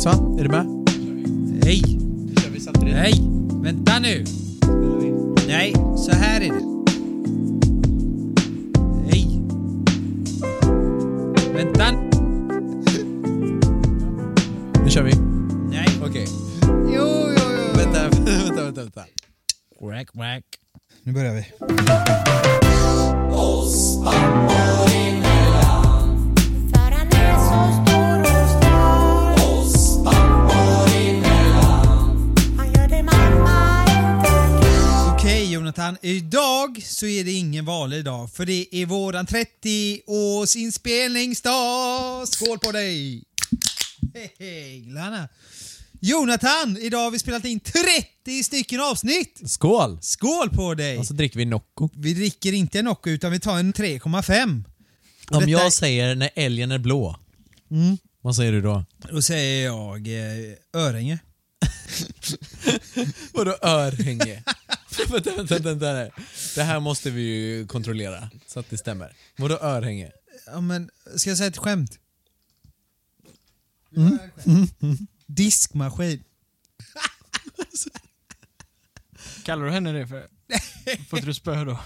Så, är du med? Nej, nej, vänta nu. Nej, så här är det. Nej. Vänta. Nu kör vi. Nej. Okej. Jo, jo, jo. Vänta, vänta, vänta, vänta. Quack, quack. Nu börjar vi. Idag så är det ingen vanlig dag för det är våran 30-års inspelningsdag. Skål på dig! Hej, Lana. Jonathan, idag har vi spelat in 30 stycken avsnitt. Skål! Skål på dig! Och så dricker vi Nocco. Vi dricker inte en Nocco utan vi tar en 3,5. Och Om detta- jag säger när älgen är blå, Mm. vad säger du då? Då säger jag eh, Öränge. Vadå örhänge? Vänta, vänta, vänta, vänta. Det här måste vi ju kontrollera så att det stämmer. Vadå örhänge? Ja men, ska jag säga ett skämt? Mm. Diskmaskin. Kallar du henne det för? Får inte du spö då?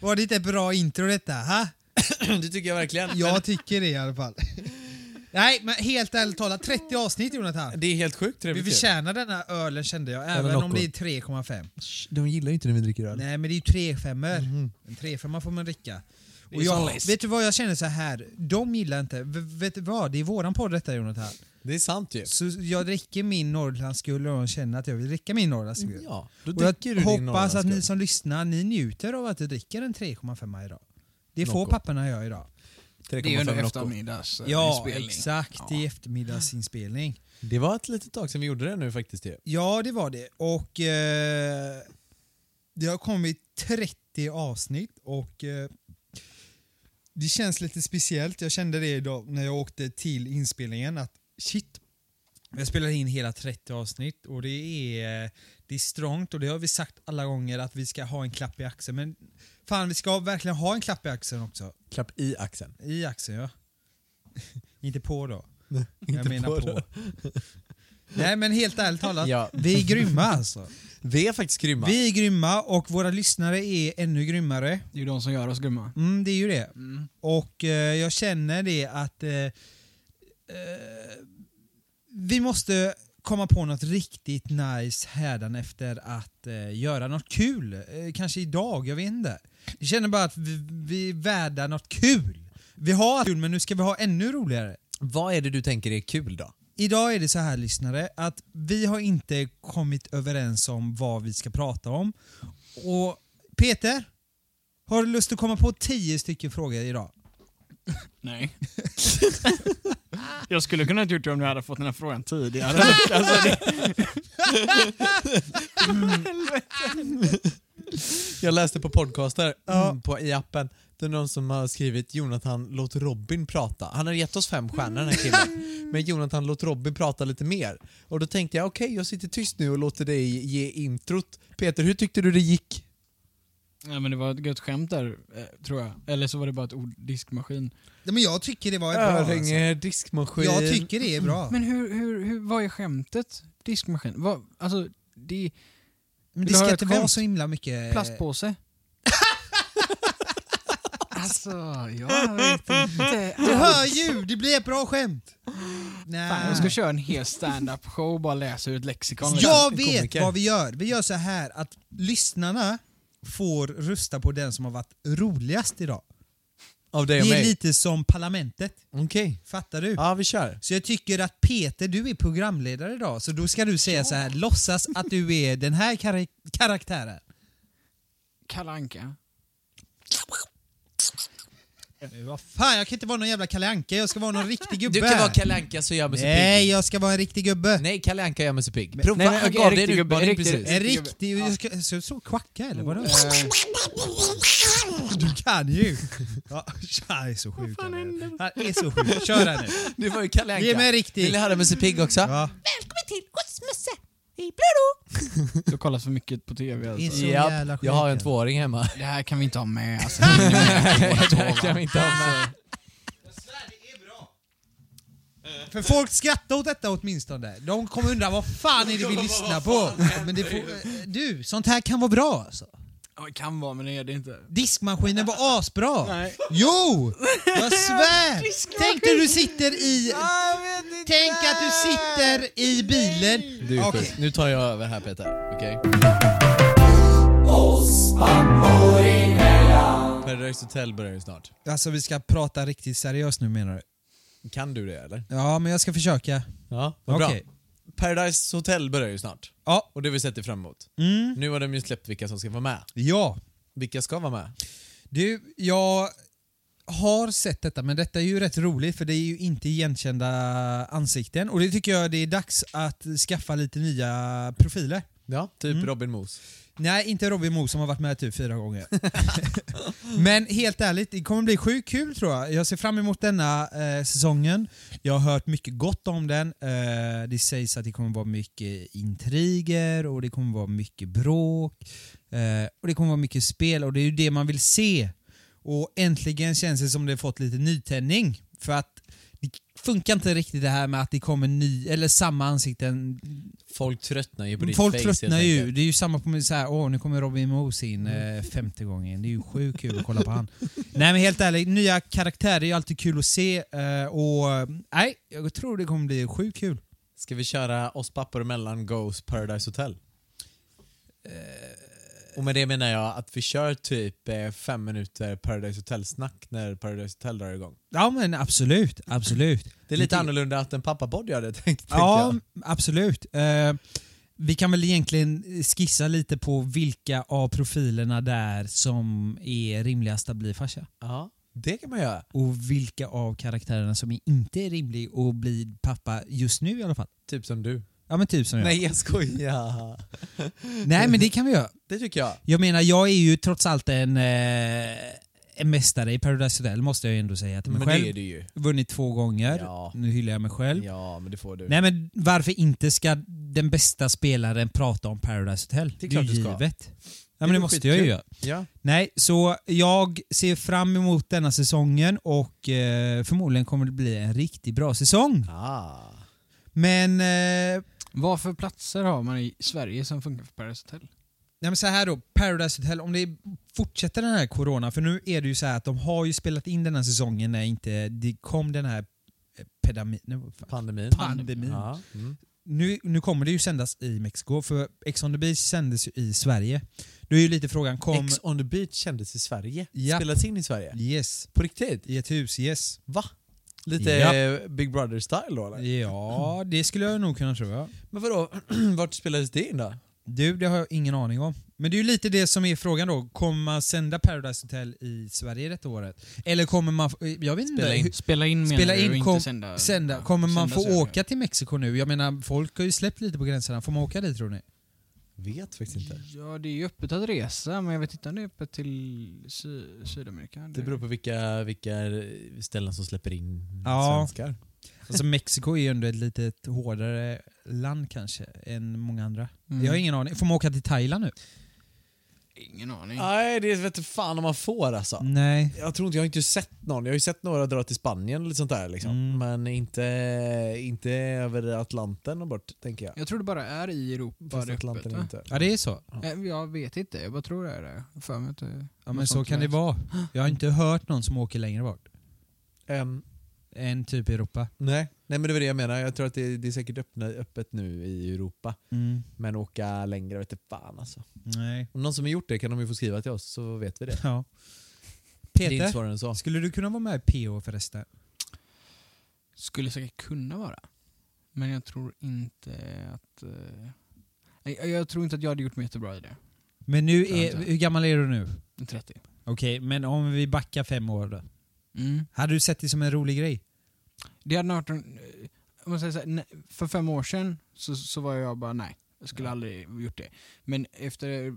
Var det inte ett bra intro detta? Ha? det tycker jag verkligen. Jag tycker det i alla fall. Nej, men helt ärligt talat, 30 avsnitt Jonathan. Det är helt sjukt Vi trevligt förtjänar denna ölen kände jag, även Nocco. om det är 3,5. De gillar ju inte när vi dricker öl. Nej men det är ju 3 femmor. En 3 femma får man dricka. är Och som jag, läsk. vet du vad jag känner så här. de gillar inte, v- vet du vad? Det är våran podd detta Jonathan. Det är sant ju. Så jag dricker min Norrlandsguld och de känner att jag vill dricka min Norrlandsguld. Ja, då Och jag du din hoppas att ni som lyssnar, ni njuter av att du dricker en 3,5 idag. Det får Nocco. papporna göra idag. Det är ju ändå 3,5 Nocco. eftermiddags eh, Ja, inspelning. exakt. Ja. I eftermiddagsinspelning. Det var ett litet tag sedan vi gjorde det nu faktiskt ju. Ja, det var det. Och eh, det har kommit 30 avsnitt och eh, det känns lite speciellt. Jag kände det idag när jag åkte till inspelningen att shit, jag spelar in hela 30 avsnitt och det är, det är strångt och det har vi sagt alla gånger att vi ska ha en klapp i axeln. Men fan, vi ska verkligen ha en klapp i axeln också. Klapp i axeln. I axeln, ja. Inte på då. Inte jag menar på. det. Nej men helt ärligt talat, Ja. vi är grymma alltså. Vi är faktiskt grymma. Vi är grymma och våra lyssnare är ännu grymmare. Det är ju de som gör oss grymma. Mm, det är ju det. Mm. Och eh, jag känner det att eh, eh, vi måste komma på något riktigt nice hädanefter att eh, göra något kul. Eh, kanske idag, jag vet inte. Jag känner bara att vi, vi är värda något kul. Vi har kul men nu ska vi ha ännu roligare. Vad är det du tänker är kul då? Idag är det så här lyssnare att vi har inte kommit överens om vad vi ska prata om. Och Peter, har du lust att komma på tio stycken frågor idag? Nej. jag skulle kunna ha gjort det om du hade fått den här frågan tidigare. alltså, det, Jag läste på podcaster Ja. mm, på, i appen, det är någon som har skrivit Jonathan låt Robin prata. Han har gett oss fem stjärnor den här killen. Men Jonathan låt Robin prata lite mer. Och då tänkte jag okej, jag sitter tyst nu och låter dig ge introt. Peter, hur tyckte du det gick? Ja, men det var ett gött skämt där, eh, tror jag. Eller så var det bara ett ord, diskmaskin. Ja, men jag tycker det var ett bra alltså. Örhänge, diskmaskin. Jag tycker det är bra. Men hur, hur, hur, vad är skämtet? Diskmaskin? Vad, alltså, det Men det ska inte vara så himla mycket... plastpåse. alltså, jag vet inte. Du hör ju! Det blir ett bra skämt! Nej. Fan, jag ska köra en hel stand-up show och bara läsa ur ett lexikon. Jag en vet komiker. vad vi gör. Vi gör så här att lyssnarna får rösta på den som har varit roligast idag. Av dig Det och är mig? lite som Parlamentet. Okej. Fattar du? Ja, vi kör. Så jag tycker att Peter, du är programledare idag, så då ska du säga så här, låtsas att du är den här kar- karaktären. Kalle Anka. Vad fan, jag kan inte vara någon jävla Kalle Anka, jag ska vara någon riktig gubbe. Du kan vara Kalle Anka så gör mig så Nej, pigg. jag ska vara en riktig gubbe. Nej, Kalle Anka gör mig så pigg. Prova, nej, nej, han okej, gav dig en utmaning en riktig- precis. En Riktig. Jag ska, så, så kvacka eller vadå? Eh, Du kan ju! Ja, han är så sjuk. Han är, så sjuk. Kör här nu. Du var ju Kalle Anka. Ge mig en riktig. Vill ni höra mig så pigg också? Ja. Välkommen till Röstmössa i Blödo! Du kollar för mycket på TV alltså. så Japp, jag har en tvååring hemma. Det här kan vi inte ha med alltså. Det kan vi inte ha med. För folk skrattar åt detta åtminstone. De kommer undra vad fan är det vi lyssnar på? Men det får, du, sånt här kan vara bra alltså. Ja, det kan vara, men det är det inte. Diskmaskinen var asbra. Nej. Jo! Jag svär! Tänk dig du sitter i... Tänk att du sitter i bilen. Du, Okej. Nu tar jag över här Peter, okej? Paradise Hotel börjar ju snart. Alltså vi ska prata riktigt seriöst nu menar du? Kan du det eller? Ja, men jag ska försöka. Ja, vad bra. Okej. Paradise Hotel börjar ju snart. Ja. Och det har vi sett fram emot. Mm. Nu har de ju släppt vilka som ska vara med. Ja. Vilka ska vara med? Du, jag har sett detta, men detta är ju rätt roligt för det är ju inte igenkända ansikten och det tycker jag det är dags att skaffa lite nya profiler. Ja, typ Mm. Robin Moos. Nej, inte Robin Moos som har varit med typ fyra gånger. Men helt ärligt, det kommer bli sjukt kul tror jag. Jag ser fram emot denna eh, säsongen. Jag har hört mycket gott om den. Eh, det sägs att det kommer vara mycket intriger och det kommer vara mycket bråk. Eh, och det kommer vara mycket spel och det är ju det man vill se. Och äntligen känns det som det har fått lite nytändning. För att det funkar inte riktigt det här med att det kommer ny, eller samma ansikten Folk tröttnar ju på ditt Folk face tröttnar helt ju. enkelt. Det är ju samma på mig såhär, åh nu kommer Robin Moos in eh, femte gången. Det är ju sjukt kul att kolla på han. Nej men helt ärligt, nya karaktärer är ju alltid kul att se eh, och eh, nej, jag tror det kommer bli sjukt kul. Ska vi köra oss pappor emellan Goes Paradise Hotel? Och med det menar jag att vi kör typ eh, fem minuter Paradise Hotel-snack när Paradise Hotel drar igång. Ja men absolut, absolut. Det är lite annorlunda att en pappapodd gör det, tänkte Ja, absolut. Eh, vi kan väl egentligen skissa lite på vilka av profilerna där som är rimligast att bli farsa. Ja, det kan man göra. Och vilka av karaktärerna som inte är rimlig att bli pappa just nu i alla fall. Typ som du. Ja men typ som jag. Nej jag skojar. Nej men det kan vi göra. Det tycker jag. Jag menar, jag är ju trots allt en, eh, en mästare i Paradise Hotel måste jag ju ändå säga till mig Men själv. det är du ju. Vunnit två gånger. Ja. Nu hyllar jag mig själv. Ja, men det får du. Nej men varför inte ska den bästa spelaren prata om Paradise Hotel? Det är klart ju du ska. givet. Ja Det men det är måste jag ju göra. Ja. Nej, så jag ser fram emot denna säsongen och eh, förmodligen kommer det bli en riktigt bra säsong. Ah. Men eh, Vad för platser har man i Sverige som funkar för Paradise Hotel? Nej men så här då, Paradise Hotel, om det fortsätter den här corona, för nu är det ju så här att de har ju spelat in den här säsongen när inte det kom den här eh, pedami, nej. Pandemin. Pandemin. Ja. Mm. Nu, nu kommer det ju sändas i Mexiko, för Ex on the Beach sändes ju i Sverige. Då är ju lite frågan, kom... Ex on the beach kändes i Sverige. Japp. Spelades in i Sverige. Yes, På riktigt? i ett hus, yes. Va? Lite eh, Big Brother-style då eller? Ja, det skulle jag nog kunna tro ja. Men vadå, vart spelades det in då? Du, det har jag ingen aning om. Men det är ju lite det som är frågan då. Kommer man sända Paradise Hotel i Sverige detta året? Eller kommer man... Jag vet inte. Spela in. Spela in menar Spela du in, och kom- inte sända? Sända. ja, Kommer man sända få åka till Mexiko nu? Jag menar, folk har ju släppt lite på gränserna. Får man åka dit tror ni? Vet faktiskt inte. Ja, det är ju öppet att resa, men jag vet inte om det är öppet till Sy Sydamerika. Det beror på vilka, vilka ställen som släpper in Ja. svenskar. Alltså Mexiko är ju ändå ett lite hårdare land kanske än många andra. Mm. Jag har ingen aning. Får man åka till Thailand nu? Ingen aning. Nej, det vet inte fan om man får alltså. Nej. Jag tror inte, jag har inte sett någon. Jag har ju sett några dra till Spanien eller sånt där liksom. Mm. Men inte, inte över Atlanten och bort, tänker jag. Jag tror det bara är i Europa Fast det är Atlanten öppet, inte. Ja det är så. Eh, Jag vet inte, jag bara tror det är det. För mig att Ja men så kan det vara. Jag har inte hört någon som åker längre bort. Ehm, Än typ Europa. nej. nej, men det var det jag menar. Jag tror att det, det är säkert öppna, öppet nu i Europa. Mm. Men åka längre vet inte fan alltså. Nej. Om någon som har gjort det kan de ju få skriva till oss så vet vi det. Ja. Det är inte Peter, än så. skulle du kunna vara med i PO förresten? Skulle säkert kunna vara. Men jag tror inte att... eh, nej, jag tror inte att jag hade gjort mig jättebra i det. Men nu är, hur gammal är du nu? 30. Okej, men om vi backar fem år då? Mm. Hade du sett det som en rolig grej? Det hade varit en, eh, om man säger så här, för fem år sedan så, så var jag bara nej, jag skulle aldrig gjort det. Men efter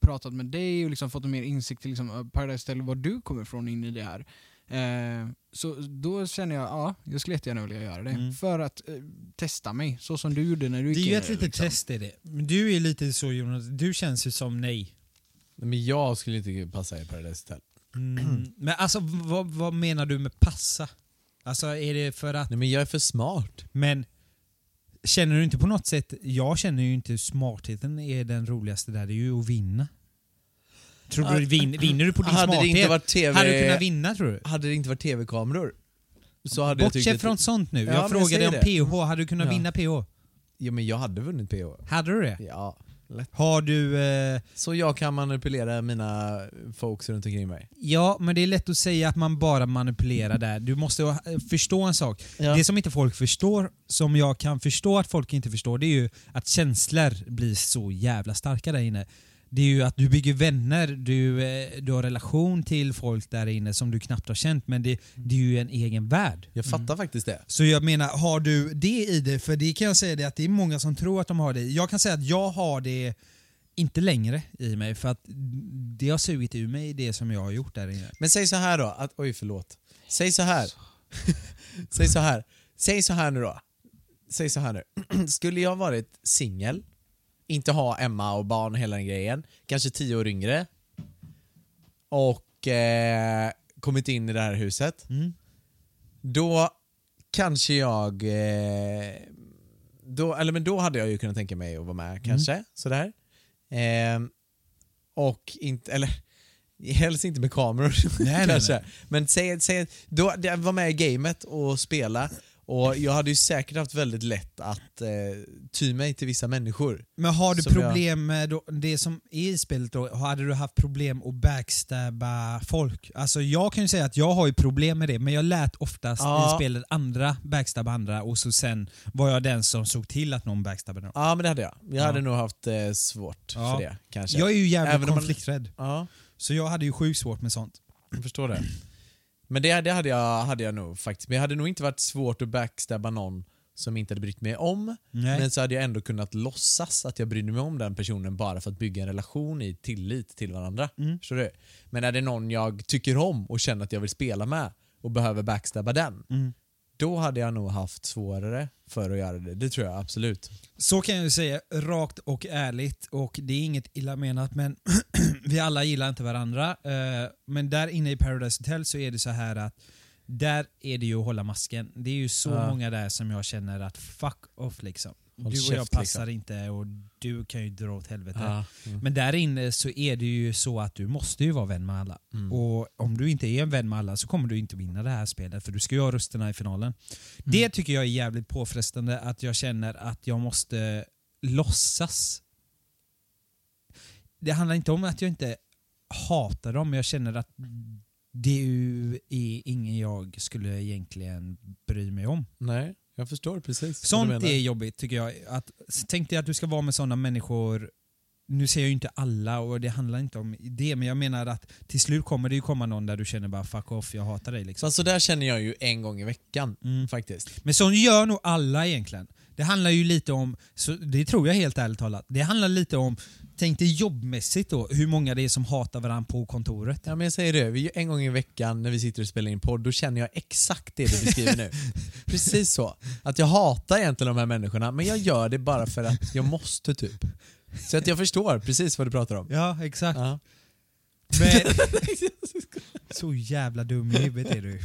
pratat med dig och liksom fått en mer insikt i liksom, eh, Paradise Hotel, var du kommer ifrån in i det här. Eh, så då känner jag, ja, jag skulle jättegärna vilja göra det. Mm. För att eh, testa mig, så som du gjorde när du Det gick är ju ett i litet liksom. test är det. Men du är lite så Jonas, du känns ju som nej. Men jag skulle inte passa i Paradise Hotel. Mm. Men alltså vad, vad menar du med passa? Alltså är det för att... Nej men jag är för smart. Men känner du inte på något sätt... Jag känner ju inte smartheten är den roligaste där, det är ju att vinna. Tror du vin, vinner du på din Hade det smarthet? inte varit TV... Hade du kunnat vinna tror du? Hade det inte varit TV-kameror så hade jag Bortsett att- från sånt nu. Ja, jag frågade jag om säger PH, hade du kunnat Ja. vinna PH? Ja men jag hade vunnit PH. Hade du det? Ja. Lätt. Har du... Eh, Så jag kan manipulera mina folks runt omkring mig. ja, men det är lätt att säga att man bara manipulerar där. Du måste eh, förstå en sak. Ja. Det som inte folk förstår, som jag kan förstå att folk inte förstår, det är ju att känslor blir så jävla starka där inne. Det är ju att du bygger vänner, du, eh, du har relation till folk där inne som du knappt har känt, men det, det är ju en egen värld. Jag fattar faktiskt det. Så jag menar, har du det i dig? För det kan jag säga det att det är många som tror att de har det. Jag kan säga att jag har det inte längre i mig för att det har sugit ur mig det som jag har gjort där inne. Men säg så här då, att, oj förlåt. Säg så här. säg så här. Säg så här nu då. Säg så här nu. Skulle jag varit singel, inte ha Emma och barn hela den grejen, kanske tio år yngre och eh, kommit in i det här huset. Mm. Då kanske jag... Eh, då, eller men då hade jag ju kunnat tänka mig att vara med kanske, sådär. Eh, och inte, eller helst inte med kameror nej, kanske. nej. Men säg, säg, då, var med i gamet och spela och jag hade ju säkert haft väldigt lätt att eh, ty mig till vissa människor. Men har du problem med då, det som är i spelet då, hade du haft problem att backstabba folk? Alltså jag kan ju säga att jag har ju problem med det, men jag lät oftast Ja. i spelet andra backstabba andra och så sen var jag den som såg till att någon backstabbade någon. Ja men det hade jag. Jag Ja. hade nog haft eh, svårt Ja. för det kanske. Jag är ju jävligt Även man- konflikträdd, Ja. så jag hade ju sjukt svårt med sånt. Jag förstår det. Men det, det hade, jag, hade jag nog faktiskt. Men jag hade nog inte varit svårt att backstabba någon som inte hade brytt mig om. Nej. Men så hade jag ändå kunnat låtsas att jag brydde mig om den personen bara för att bygga en relation i tillit till varandra. Mm. Förstår du? Men är det någon jag tycker om och känner att jag vill spela med och behöver backstabba den, Mm. Då hade jag nog haft svårare för att göra det. Det tror jag absolut. Så kan jag ju säga rakt och ärligt och det är inget illa menat men vi alla gillar inte varandra. Eh, Men där inne i Paradise Hotel så är det så här att där är det ju att hålla masken. Det är ju så Ja. många där som jag känner att fuck off liksom. Håll du och jag käft, passar liksom. inte och du kan ju dra åt helvete. Ja. Mm. Men där inne så är det ju så att du måste ju vara vän med alla. Mm. Och om du inte är en vän med alla så kommer du inte vinna det här spelet för du ska ju ha rösterna i finalen. Det tycker jag är jävligt påfrestande att jag känner att jag måste låtsas. Det handlar inte om att jag inte hatar dem, men jag känner att det är ingen jag skulle egentligen bry mig om. Nej, jag förstår precis. Sånt är jobbigt tycker jag. Att, tänk dig att du ska vara med sådana människor nu ser jag ju inte alla och det handlar inte om det, men jag menar att till slut kommer det ju komma någon där du känner bara fuck off, jag hatar dig liksom. Fast så där känner jag ju en gång i veckan Mm. faktiskt. Men så gör nog alla egentligen. Det handlar ju lite om, så det tror jag helt ärligt talat, det handlar lite om, tänk dig jobbmässigt då, hur många det är som hatar varandra på kontoret. Ja men jag säger det, vi, en gång i veckan när vi sitter och spelar in podd, då känner jag exakt det du beskriver nu. Precis så. Att jag hatar egentligen de här människorna, men jag gör det bara för att jag måste typ. Så att jag förstår precis vad du pratar om. Ja, exakt. Ja. Men, så jävla dum i huvudet är du.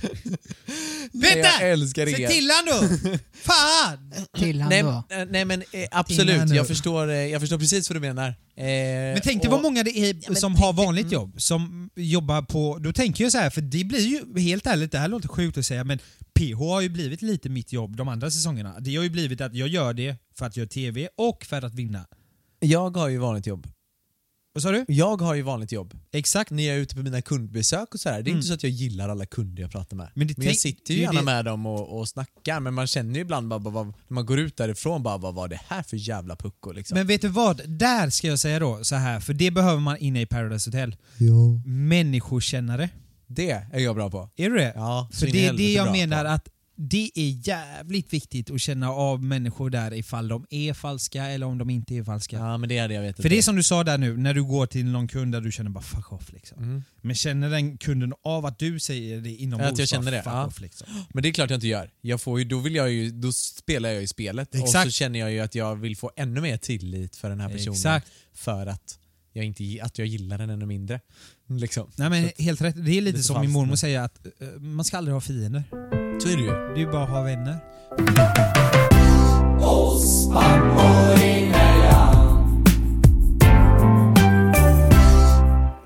Nej, jag älskar Säg er. till han då! Fan! Till han Nej, då. eh, nej men eh, Innan absolut, nu. jag förstår, eh, jag förstår precis vad du menar. Eh, Men tänk dig vad många det är men som tänk har dig- vanligt mm. jobb, som jobbar på... Då tänker jag så här, för det blir ju, helt ärligt, det här låter sjukt att säga, men PH har ju blivit lite mitt jobb de andra säsongerna. Det har ju blivit att jag gör det för att göra TV och för att vinna. Jag har ju vanligt jobb. Vad sa du? Jag har ju vanligt jobb. Exakt. När jag är ute på mina kundbesök och så här. det är Mm. inte så att jag gillar alla kunder jag pratar med. Men Men, jag sitter ju gärna det- med dem och, och snackar, men man känner ju ibland bara, bara, när man går ut därifrån bara, vad var det här för jävla pucko liksom? Men vet du vad? Där ska jag säga då, så här, för det behöver man inne i Paradise Hotel. ja. Människokännare. Det är jag bra på. Är du det? Ja, så För det är det jag bra menar på. att det är jävligt viktigt att känna av människor där ifall de är falska eller om de inte är falska. Ja men det hade jag vetat. För det är som du sa där nu, när du går till någon kund där du känner bara fuck off liksom. mm. Men känner den kunden av att du säger det inombords? Att jag känner det, ja. off liksom. Men det är klart jag inte gör. Jag får ju, då, vill jag ju, då spelar jag ju spelet och Exakt. så känner jag ju att jag vill få ännu mer tillit för den här personen. Exakt. För att jag, inte, att jag gillar den ännu mindre. Liksom. Nej men helt rätt, det är lite Lite som min mormor säger att eh, man ska aldrig ha fiender. Så är det ju. Det är ju bara att ha vänner.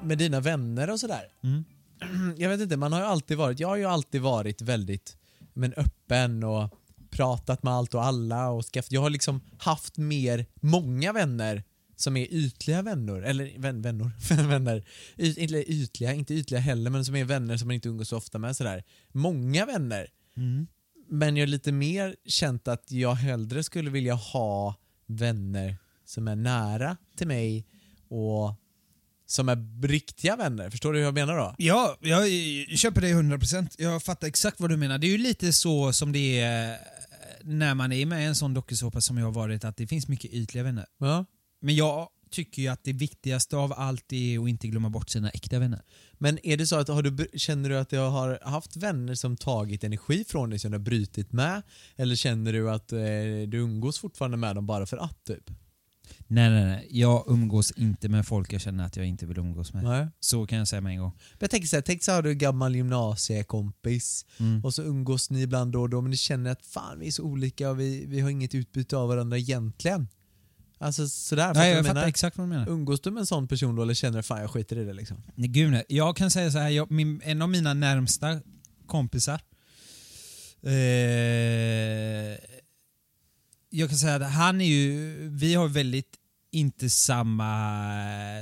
Med dina vänner och sådär. Mm. Jag vet inte, man har ju alltid varit, jag har ju alltid varit väldigt men, öppen och pratat med allt och alla och skaffat, jag har liksom haft mer, många vänner som är ytliga vänner, eller vän, vänner, vänner, y, inte ytliga, inte ytliga heller men som är vänner som man inte umgås så ofta med sådär. Många vänner. Mm. Men jag har lite mer känt att jag hellre skulle vilja ha vänner som är nära till mig och som är riktiga vänner. Förstår du hur jag menar då? Ja, jag köper det 100%. Jag fattar exakt vad du menar. Det är ju lite så som det är när man är med i en sån dokusåpa som jag har varit, att det finns mycket ytliga vänner. Ja. Men jag tycker ju att det viktigaste av allt är att inte glömma bort sina äkta vänner. Men är det så att har du, känner du att du har haft vänner som tagit energi från dig som du har brutit med? Eller känner du att eh, du umgås fortfarande med dem bara för att typ? Nej, nej, nej. Jag umgås inte med folk jag känner att jag inte vill umgås med. Nej. Så kan jag säga med en gång. Men Jag tänker såhär, tänk så har du en gammal gymnasiekompis Mm. och så umgås ni ibland då och då men ni känner att fan vi är så olika och vi, vi har inget utbyte av varandra egentligen. Alltså sådär, Nej, jag fattar exakt vad du menar. Umgås du med en sån person då eller känner du fan jag skiter i det liksom? Nej, Gud, nej. jag kan säga så här, jag, min, en av mina närmsta kompisar eh, Jag kan säga att han är ju, vi har väldigt inte samma,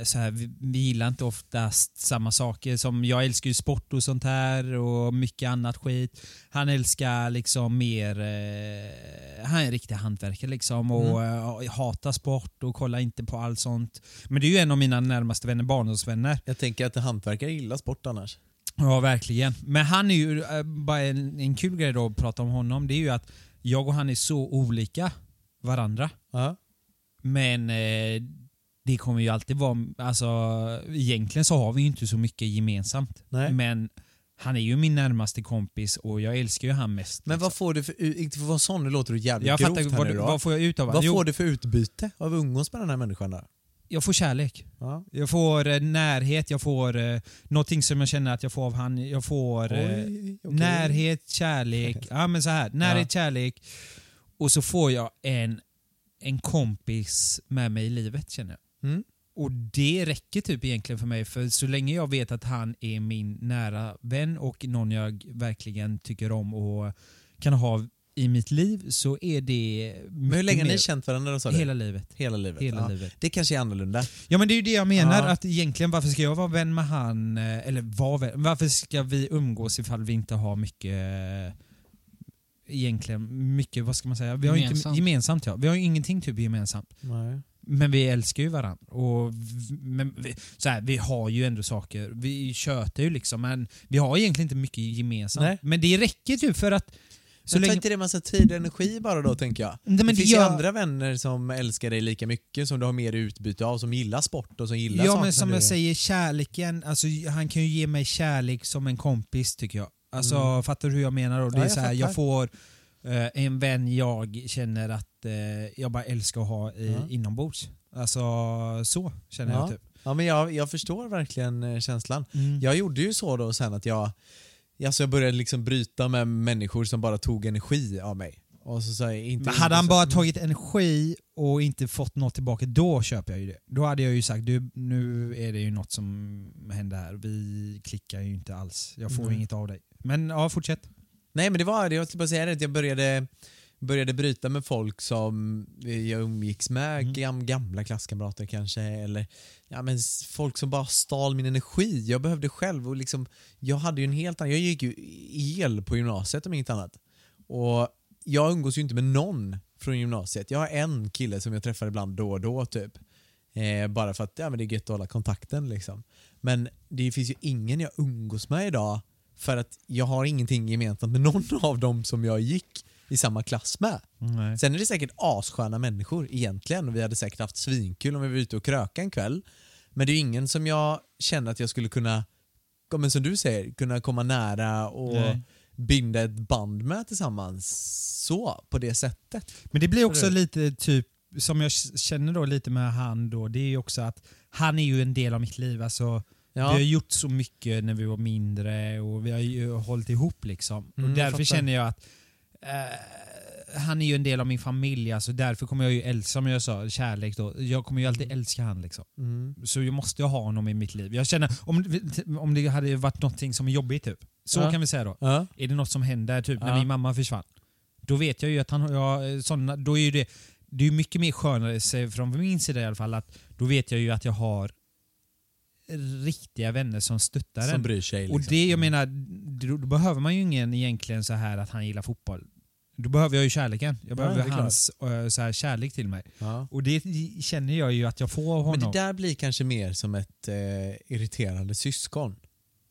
så här, vi, vi gillar inte oftast samma saker. Som Jag älskar ju sport och sånt här och mycket annat skit. Han älskar liksom mer, eh, han är en riktig hantverkare liksom och eh, hatar sport och kollar inte på allt sånt. Men det är ju en av mina närmaste vänner, barndomsvänner. Jag tänker att hantverkare gillar sport annars. Ja, verkligen. Men han är ju, äh, bara en, en kul grej då att prata om honom, det är ju att jag och han är så olika varandra. Ja. Men eh, det kommer ju alltid vara, alltså egentligen så har vi ju inte så mycket gemensamt. Nej. Men han är ju min närmaste kompis och jag älskar ju han mest. Men vad liksom. får du för, inte för att vara sån, nu låter du jävligt jag grovt fattar, här vad, nu då. vad får jag ut av Vad? Jo, får du för utbyte av att umgås med den här människan då? Jag får kärlek. Ja. Jag får eh, närhet, jag får eh, någonting som jag känner att jag får av han. Jag får eh, Oj, okej. Närhet, kärlek. Ja men så här. Närhet, kärlek. Och så får jag en, en kompis med mig i livet känner jag. Mm. Och det räcker typ egentligen för mig för så länge jag vet att han är min nära vän och någon jag verkligen tycker om och kan ha i mitt liv så är det Men hur länge har ni känt varandra sa? Hela livet. Hela livet? Hela ja. livet. Det kanske är annorlunda. Ja men det är ju det jag menar, Ja. att egentligen varför ska jag vara vän med han, eh, eller vara vän, varför ska vi umgås ifall vi inte har mycket Egentligen mycket, vad ska man säga? Vi har ju Gemensamt. Inte, gemensamt ja. Vi har ju ingenting typ gemensamt. Nej. Men vi älskar ju varandra. Och v- men vi, så här, vi har ju ändå saker, vi tjötar ju liksom men vi har egentligen inte mycket gemensamt. Nej. Men det räcker typ för att Så så tar länge... inte det massa tid och energi bara då tänker jag? Nej, men det finns ju andra vänner som älskar dig lika mycket, som du har mer utbyte av, som gillar sport och som gillar Ja saker men som du... jag säger, kärleken, alltså, han kan ju ge mig kärlek som en kompis tycker jag. Alltså Mm. fattar du hur jag menar då? Det Ja, är jag så här, jag får eh, en vän jag känner att eh, jag bara älskar att ha i, Ja. inombords. Alltså så känner Ja. jag typ. Ja men jag, jag förstår verkligen eh, känslan. Mm. Jag gjorde ju så då sen att jag, alltså jag började liksom bryta med människor som bara tog energi av mig. Och så, så här, inte, Men hade han bara tagit energi och inte fått något tillbaka, då köper jag ju det. Då hade jag ju sagt, du, nu är det ju något som händer här. Vi klickar ju inte alls. Jag får Nej. inget av dig. Men ja, fortsätt. Nej men det var, jag skulle bara säga det, att jag började, började bryta med folk som jag umgicks med, Mm. gam, gamla klasskamrater kanske, eller ja, men folk som bara stal min energi. Jag behövde själv och liksom, jag hade ju en helt annan, jag gick ju el på gymnasiet om inget annat. Och jag umgås ju inte med någon från gymnasiet. Jag har en kille som jag träffar ibland då och då typ. Eh, bara för att ja, men det är gött att hålla kontakten liksom. Men det finns ju ingen jag umgås med idag för att jag har ingenting gemensamt med någon av dem som jag gick i samma klass med. Nej. Sen är det säkert assköna människor egentligen och vi hade säkert haft svinkul om vi var ute och kröka en kväll. Men det är ju ingen som jag känner att jag skulle kunna, men som du säger, kunna komma nära och Nej. binda ett band med tillsammans så, på det sättet. Men det blir också lite typ, som jag känner då lite med han då, det är ju också att han är ju en del av mitt liv. Alltså, Ja. Vi har gjort så mycket när vi var mindre och vi har ju hållit ihop liksom. Mm, och jag därför fattar. känner jag att eh, han är ju en del av min familj, alltså därför kommer jag ju älska, som jag sa, kärlek då. Jag kommer ju alltid älska han liksom. Mm. Så jag måste ha honom i mitt liv. Jag känner, om, om det hade varit någonting som är jobbigt typ, så Ja. kan vi säga då. Ja. Är det något som händer, typ när min mamma försvann, då vet jag ju att han har sådana, då är ju det, det är mycket mer skönare, från min sida i alla fall, att då vet jag ju att jag har riktiga vänner som stöttar Som en. bryr sig. Liksom. Och det, jag menar, då, då behöver man ju ingen egentligen så här att han gillar fotboll. Då behöver jag ju kärleken. Jag Ja, behöver klart. hans eh, så här, kärlek till mig. Ja. Och det känner jag ju att jag får av Men honom. det där blir kanske mer som ett eh, irriterande syskon.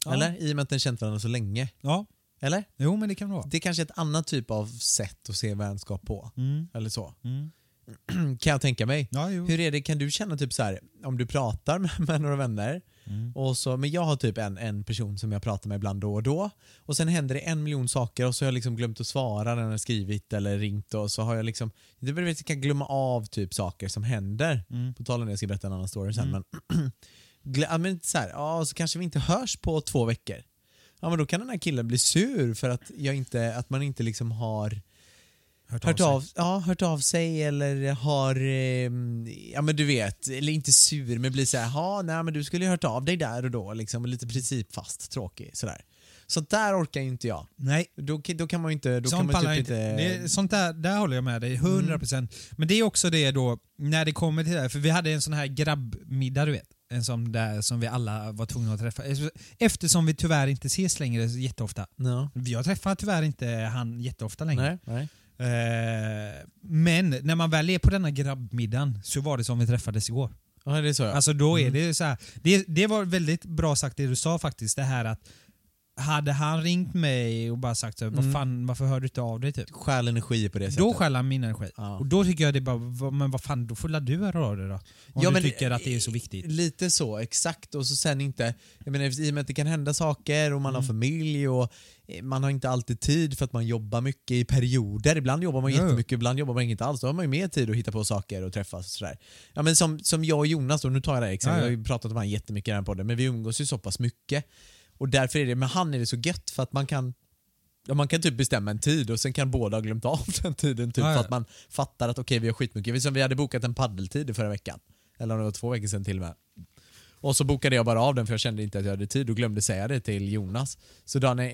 Ja. Eller? I och med att den känt varandra så länge. Ja, Eller? jo men det kan det vara. Det är kanske ett annat typ av sätt att se vänskap på. Mm. Eller så. Mm. kan jag tänka mig. Ja. Hur är det, kan du känna typ så här om du pratar med, med några vänner Mm. och så, men jag har typ en, en person som jag pratar med ibland då och då och sen händer det en miljon saker och så har jag liksom glömt att svara när jag har skrivit eller ringt och så har jag liksom, du vet jag kan glömma av typ saker som händer. Mm. På tal om det, jag ska berätta en annan story sen men, glö- ja, men så här, ja så kanske vi inte hörs på två veckor. Ja men då kan den här killen bli sur för att, jag inte, att man inte liksom har hört sig. av, ja, hört av sig eller har, eh, ja men du vet, eller inte sur men blir såhär, ja nej men du skulle ju hört av dig där och då liksom, och lite principfast, tråkig sådär. Så där orkar ju inte jag. Nej, Då, då kan man ju inte, då kan sånt man pallar typ inte. inte... Det, sånt där, där håller jag med dig, 100%. Men det är också det då, när det kommer till det här, för vi hade en sån här grabbmiddag du vet. En sån där som vi alla var tvungna att träffa. Eftersom vi tyvärr inte ses längre jätteofta. Ja. Jag träffar tyvärr inte han jätteofta längre. Nej, nej. Eh, men när man väl är på denna grabbmiddagen så var det som vi träffades igår. Ja det är så ja. Alltså då är Mm. det så här, det, det var väldigt bra sagt det du sa faktiskt, det här att hade han ringt mig och bara sagt så, Mm. vad fan, varför hör du inte av dig typ? Stjäl energi på det sättet. Då stjäl han min energi. Ja. Och då tycker jag det bara, vad- men vad fan, då får du höra av dig då. Om Ja, du men- tycker att det är så viktigt. Lite så, exakt. Och så sen inte, jag menar i och med att det kan hända saker och man Mm. har familj och man har inte alltid tid för att man jobbar mycket i perioder. Ibland jobbar man ja. jättemycket, ibland jobbar man inte alls. Då har man ju mer tid att hitta på saker och träffas och sådär. Ja men som, som jag och Jonas då, nu tar jag det här exemplet, Ja, ja. jag har ju pratat om han jättemycket i den här podden, men vi umgås ju så pass mycket. Och därför är det, med han är det så gött för att man kan Ja, man kan typ bestämma en tid och sen kan båda ha glömt av den tiden typ för att man fattar att okej vi har skitmycket. Som vi hade bokat en paddeltid i förra veckan. Eller om det var två veckor sedan till och med. Och så bokade jag bara av den för jag kände inte att jag hade tid och glömde säga det till Jonas. Så dagen,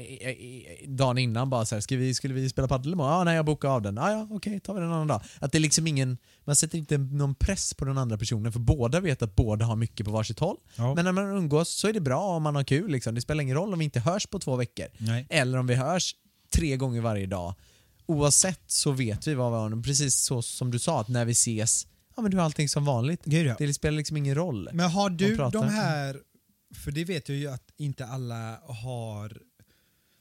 dagen innan bara så här, ska vi, skulle vi spela padel imorgon? Ja, nej jag bokade av den. Ja, ja okej, tar vi den en annan dag. Att det är liksom ingen, man sätter inte någon press på den andra personen för båda vet att båda har mycket på varsitt håll. Ja. Men när man umgås så är det bra om man har kul liksom. Det spelar ingen roll om vi inte hörs på två veckor. Nej. Eller om vi hörs tre gånger varje dag. Oavsett så vet vi vad vi har. Precis så som du sa, att när vi ses, ja men du har allting som vanligt. Gud, ja. Det spelar liksom ingen roll. Men har du de här, för det vet jag ju att inte alla har.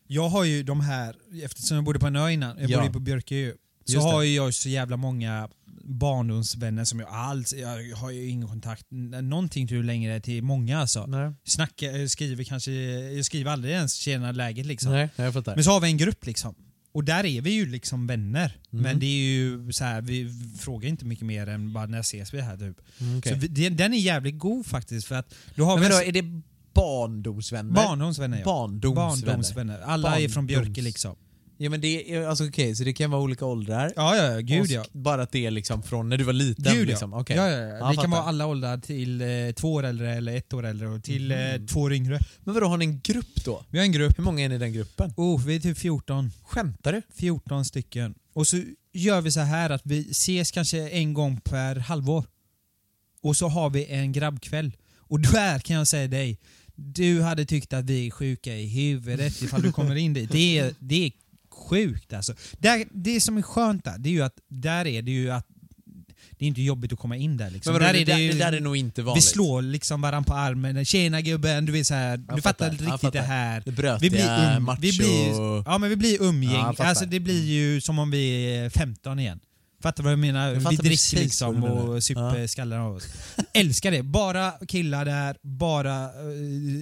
Jag har ju de här, eftersom jag bodde på en ö innan, jag Ja. bodde på Björkö, så Just har ju jag så jävla många barndomsvänner som jag alls, jag har ju ingen kontakt någonting till längre till många alltså. Nej, Snackar, jag skriver kanske, jag skriver aldrig ens tjena läget liksom. nej jag fattar. Men så har vi en grupp liksom. Och där är vi ju liksom vänner. Mm. Men det är ju så här, vi frågar inte mycket mer än bara när ses vi här typ. Mm, okej. Så vi, den är jävligt god faktiskt för att då har Men vi vadå, är det barndomsvänner? barndomsvänner. Ja. Barndomsvänner. Barndomsvänner. Alla är från Barndoms- Björke liksom. Ja men det är, alltså okej, så det kan vara olika åldrar? Ja, ja, ja, gud Och ja. Bara att det är liksom från när du var liten? Gud liksom. ja. Okej. ja, ja, ja. Ja, Det kan fattar. vara alla åldrar till eh, två år äldre eller ett år äldre och till Mm. eh, två år yngre. Men vadå, har ni en grupp då? Vi har en grupp. Hur många är ni i den gruppen? Oh, vi är typ 14. Skämtar du? 14 stycken. Och så gör vi så här att vi ses kanske en gång per halvår. Och så har vi en grabbkväll. Och där kan jag säga dig, du hade tyckt att vi är sjuka i huvudet ifall du kommer in dit. Det är, det är sjukt alltså. Där, det som är skönt där, det är ju att där är det ju att det är inte jobbigt att komma in där liksom. Men där det, är det, ju, det där är nog inte vi vanligt. slår liksom varandra på armen, tjena gubben, du vet så här, du fattar fattar, riktigt det fattar. här. Det brötiga, Vi blir, um, macho... vi blir, ja men vi blir Ja, umgäng. fattar. alltså det blir ju som om vi är 15 igen. Fattar vad jag menar? Jag vi dricker liksom och super skallar av oss. Älskar det. Bara killar där, bara eh,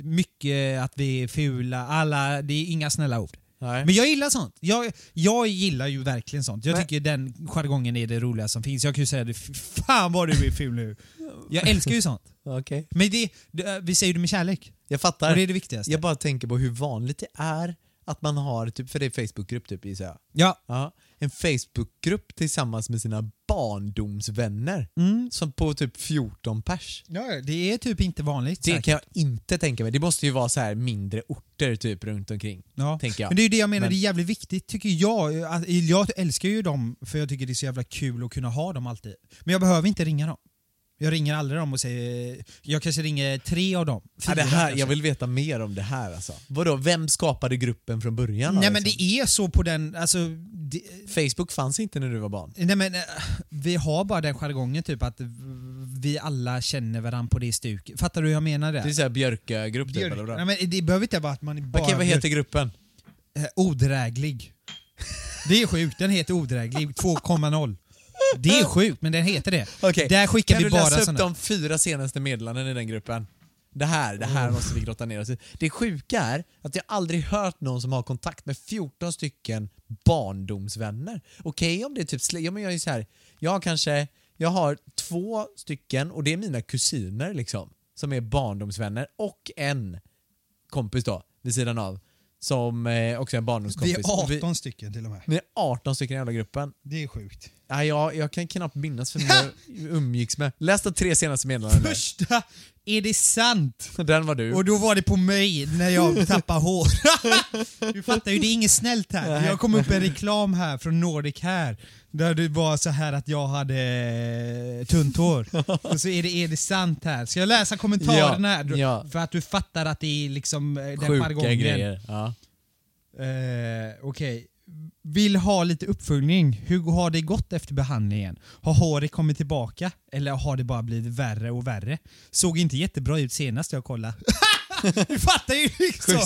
mycket att vi är fula, alla, det är inga snälla ord. Nej. Men jag gillar sånt. Jag, jag gillar ju verkligen sånt. Jag Men- tycker den jargongen är det roliga som finns. Jag kan ju säga det, "Fy fan vad du är ful nu. Jag älskar ju sånt. Okej. Men det, det, vi säger det med kärlek. Jag fattar. Och det är det viktigaste. Jag bara tänker på hur vanligt det är att man har, typ, för det är Facebookgrupp typ gissar jag. Ja. Ja, en Facebookgrupp tillsammans med sina barndomsvänner. Mm. Som på typ 14 pers. ja, det är typ inte vanligt. Det säkert. kan jag inte tänka mig. Det måste ju vara så här mindre orter typ runt omkring. Ja. Tänker jag. Men det är ju det jag menar, Men- det är jävligt viktigt tycker jag. Jag älskar ju dem för jag tycker det är så jävla kul att kunna ha dem alltid. Men jag behöver inte ringa dem. Jag ringer aldrig dem och säger... Jag kanske ringer tre av dem. Ja, det här, jag vill veta mer om det här alltså. Vadå, vem skapade gruppen från början? Nej men liksom? det är så på den... Alltså, Facebook fanns inte när du var barn. nej men, eh, vi har bara den jargongen typ att vi alla känner varandra på det stuket. Fattar du hur jag menar det? Det är såhär Björkö-grupp typ, eller Nej, men det behöver inte vara att man är bara... Okej, vad heter gruppen? Eh, Odräglig. Det är sjukt, den heter Odräglig 2,0. Det är sjukt, men den heter det. Okej, Där skickar Kan vi du läsa bara upp de fyra senaste meddelandena i den gruppen? Det här, det här måste vi grotta ner oss i. Det sjuka är att jag aldrig hört någon som har kontakt med 14 stycken barndomsvänner. Okej om det är typ, ja men jag är så här, jag har kanske, jag har två stycken och det är mina kusiner liksom, som är barndomsvänner och en kompis då, vid sidan av, som eh, också är en Vi barndomskompis. är Och 18 stycken till och med. vi är 18 stycken i jävla gruppen. Det är sjukt. Nej, jag, jag kan knappt minnas för jag umgicks med. Läs de tre senaste meddelandena. Första, är det sant? Den var du. Och då var det på mig när jag tappade hår. du fattar ju, det är inget snällt här. Jag kom upp en reklam här från Nordic här där det var så här att jag hade eh, tunt hår. Och så är det, är det sant här. Ska jag läsa kommentarerna här? ja. För att du fattar att det är liksom eh, den Sjuka jargongen. grejer. Ja. Eh, Okej. Vill ha lite uppföljning. Hur har det gått efter behandlingen? Har håret kommit tillbaka? Eller har det bara blivit värre och värre? Såg inte jättebra ut senast jag kollade. du fattar ju liksom!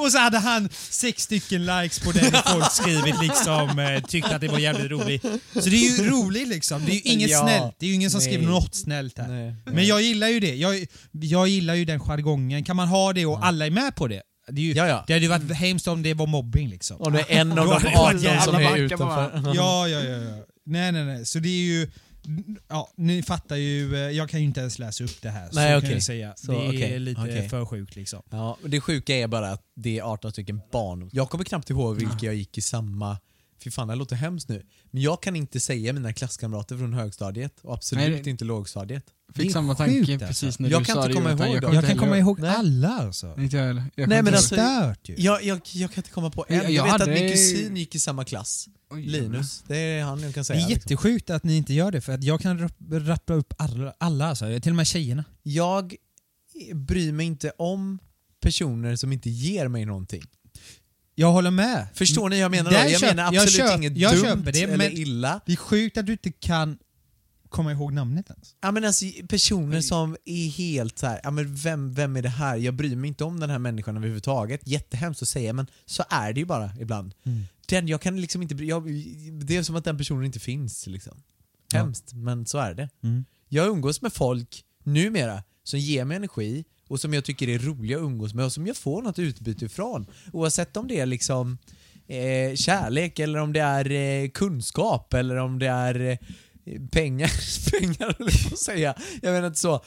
Och så hade han sex stycken likes på den folk skrivit liksom, eh, tyckte att det var jävligt roligt. Så det är ju roligt liksom. Det är ju inget Ja. snällt. Det är ju ingen som Nej. skriver något snällt här. Nej. Men jag gillar ju det. Jag, jag gillar ju den jargongen. Kan man ha det och alla är med på det? Det, är ju, Ja, ja. det hade ju varit hemskt om det var mobbing liksom. Och det är en av de hade det varit 18 som är utanför. Ja, ja, ja, ja. Nej, nej, nej. Så det är ju... Ja, ni fattar ju. eh, Jag kan ju inte ens läsa upp det här. Så Nej, kan jag säga. Så, det är lite okej. för sjukt liksom. Ja, det sjuka är bara att det är 18 stycken barn. Jag kommer knappt ihåg vilka jag gick i samma... Fy fan, det här låter hemskt nu. Men jag kan inte säga mina klasskamrater från högstadiet och absolut Nej, det- inte lågstadiet. Det Fick samma sjukt, tanke alltså. precis när Jag du kan sa inte det. ihåg dem. Jag kan inte komma ihåg Nej. alla alltså. Inte jag heller. Jag Nej, kan men inte alltså- Stört ju. Jag, jag, jag kan inte komma på en. Jag- Jag, jag vet att hade- min kusin gick i samma klass. Oj, Linus. Det är han jag kan Det säga. är liksom. jättesjukt att ni inte gör det för att jag kan rapp- rappa upp alla, alla alltså. till och med tjejerna. Jag bryr mig inte om personer som inte ger mig någonting. Jag håller med. Förstår ni hur jag menar? Där Då? Jag köp- menar jag absolut köp- inget jag dumt köper det, eller illa. Det är sjukt att du inte kan komma ihåg namnet ens. Ja, men alltså, personer som är helt så här, ja, men vem, vem är det här? Jag bryr mig inte om den här människan överhuvudtaget. Jättehemskt att säga men så är det ju bara ibland. Mm. Den, jag kan liksom inte jag, Det är som att den personen inte finns. Liksom. Ja. Hemskt, men så är det. Mm. Jag umgås med folk numera som ger mig energi och som jag tycker är roliga att umgås med och som jag får något utbyte ifrån. Oavsett om det är liksom eh, kärlek eller om det är eh, kunskap eller om det är eh, pengar, pengar eller jag säga. Jag menar inte så.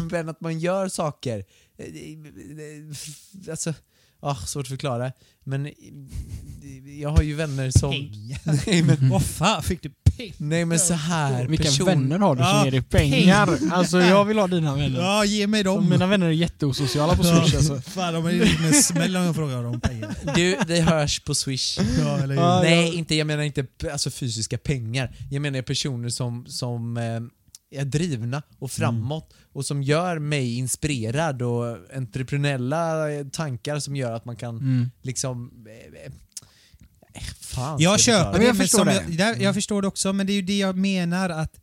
Men- att man gör saker. Eh, eh, alltså, ah, svårt att förklara. Men jag har ju vänner som... Nej men, Vad fan fick du pengar? nej men så här Vilka person- vänner har du som Ja, ger dig pengar? Alltså jag vill ha dina vänner. Ja, ge mig dem. Mina vänner är jätteosociala på Swish alltså. Fan, de är ju med smäll om jag frågar dem pengar. Du, vi hörs på swish. Ja, eller hur? Ja, Nej, jag- inte, jag menar inte alltså, fysiska pengar. Jag menar personer som, som eh, är drivna och framåt och som gör mig inspirerad och entreprenöriella tankar som gör att man kan Mm. liksom... Eh, eh, fan, Jag köper det, jag förstår det. Jag, där, jag förstår det också, men det är ju det jag menar att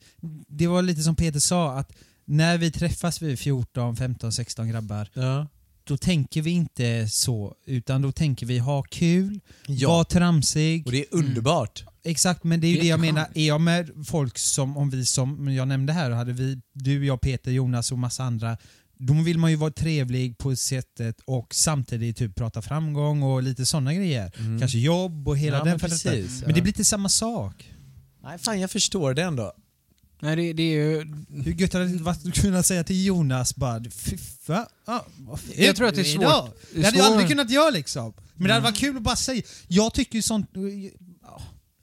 det var lite som Peter sa, att när vi träffas vi 14, 15, 16 grabbar, Ja. då tänker vi inte så, utan då tänker vi ha kul, ja. vara tramsig. Och det är underbart. Exakt, men det är ju Det det, jag menar. Är jag med folk som, om vi som jag nämnde här, hade vi, du, jag, Peter, Jonas och massa andra, då vill man ju vara trevlig på sättet och samtidigt typ prata framgång och lite sådana grejer. Mm. Kanske jobb och hela Ja, den men precis, Men ja. det blir inte samma sak. Nej, fan jag förstår det ändå. Nej, det, det är ju... Hur gött hade det varit att kunna säga till Jonas bara Fy fan, ah, Jag tror att det är du svårt. idag." Det är Det hade jag aldrig kunnat göra liksom. Men det hade varit kul att bara säga. Jag tycker ju sånt...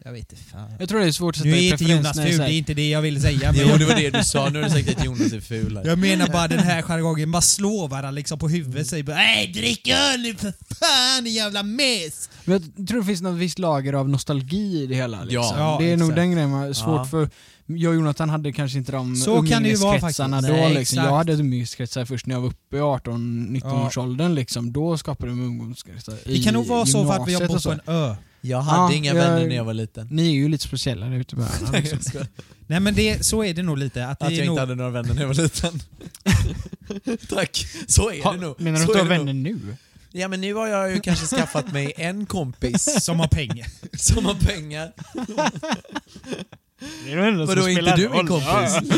Ja, Jag vet inte fan. Jag tror det är svårt att sätta Nu i är inte preferens Jonas när det är ful, så det här- är inte det jag ville säga. Men Jo, jag, det var det du sa. Nu har du sagt att Jonas är ful. här. jag menar bara den här jargongen, bara slå varandra liksom på huvudet. Säg bara Nej, drick öl nu för fan din jävla mes! Men jag tror det finns något visst lager av nostalgi i det hela. Liksom. Ja, det är nog exakt. den grejen man svårt Ja. för. Jag och Jonathan hade kanske inte de Så kan det ju vara umgängeskretsarna faktiskt. då. Nej, liksom. exakt. Jag hade umgängeskretsar först när jag var uppe i 18-19 Ja. års åldern liksom. Då skapade de umgängeskretsar Det kan nog vara så för att vi har och bott så. på en ö. Jag hade Ja, inga jag- vänner när jag var liten. Ni är ju lite speciella där ute. Liksom. Nej men det, så är det nog lite. Att Att jag nog, inte hade några vänner när jag var liten. Tack. Så är det nog. Menar du att du har vänner nog. nu? Ja men nu har jag ju kanske skaffat mig en kompis som har pengar. som har pengar. Det är Vadå, inte du min kompis?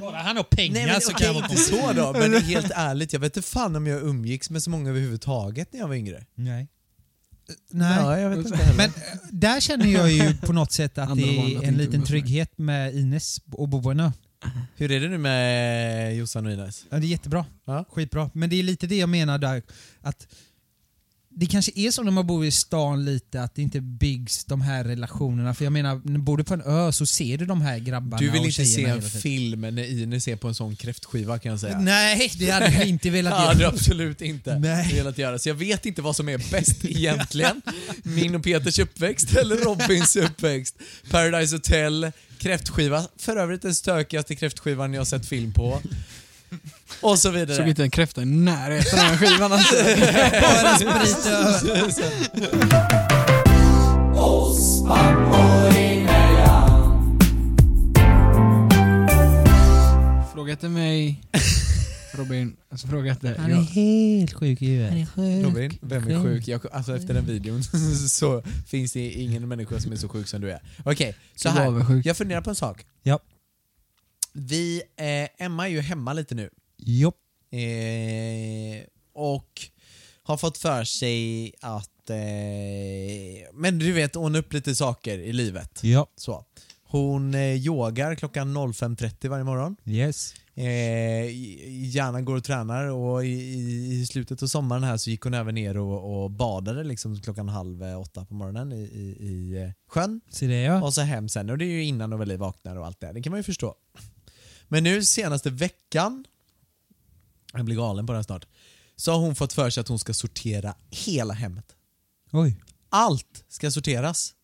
Bara han har pengar Nej men så kan jag vara inte så då. Men helt ärligt, jag vet inte fan om jag umgicks med så många överhuvudtaget när jag var yngre. Nej. Nej. Ja, jag vet inte. Men eh, där känner jag ju på något sätt att det är en liten trygghet med Ines och bo på en ö. Hur är det nu med Jossan och Ines? Ja, det är jättebra. Ja. Skitbra. Men det är lite det jag menar där. Att det kanske är så när man bor i stan lite, att det inte byggs de här relationerna. För jag menar, när bor du på en ö så ser du de här grabbarna Du vill inte se en film när Ines är på en sån kräftskiva kan jag säga. Nej, det hade jag inte velat Ja, det göra. hade absolut inte Nej. velat göra. Så jag vet inte vad som är bäst egentligen. Min och Peters uppväxt eller Robins uppväxt. Paradise Hotel, kräftskiva. För övrigt den stökigaste kräftskivan jag har sett film på. Och så vidare. Såg inte en kräfta i närheten av den skivan alltså. Bara sprit. Fråga till mig, Robin. Alltså fråga till Han är helt sjuk i huvudet. Robin, vem är sjuk? Jag, alltså efter den videon så finns det ingen människa som är så sjuk som du är. Okej, så Du var här. Jag funderar på en sak. Ja. Vi, eh, Emma är ju hemma lite nu. Jopp. Eh, och har fått för sig att... Eh, men du vet, ordna upp lite saker i livet. Ja. Så. Hon eh, yogar klockan 05.30 varje morgon. Yes. Eh, gärna går och tränar och i, i, slutet av sommaren här så gick hon även ner och, och badade liksom klockan halv åtta på morgonen i, i, i eh, sjön. Så det ja. Och så hem sen och det är ju innan och väl vaknar och allt det Det kan man ju förstå. Men nu senaste veckan, jag blir galen på det här snart, så har hon fått för sig att hon ska sortera hela hemmet. Oj. Allt ska sorteras.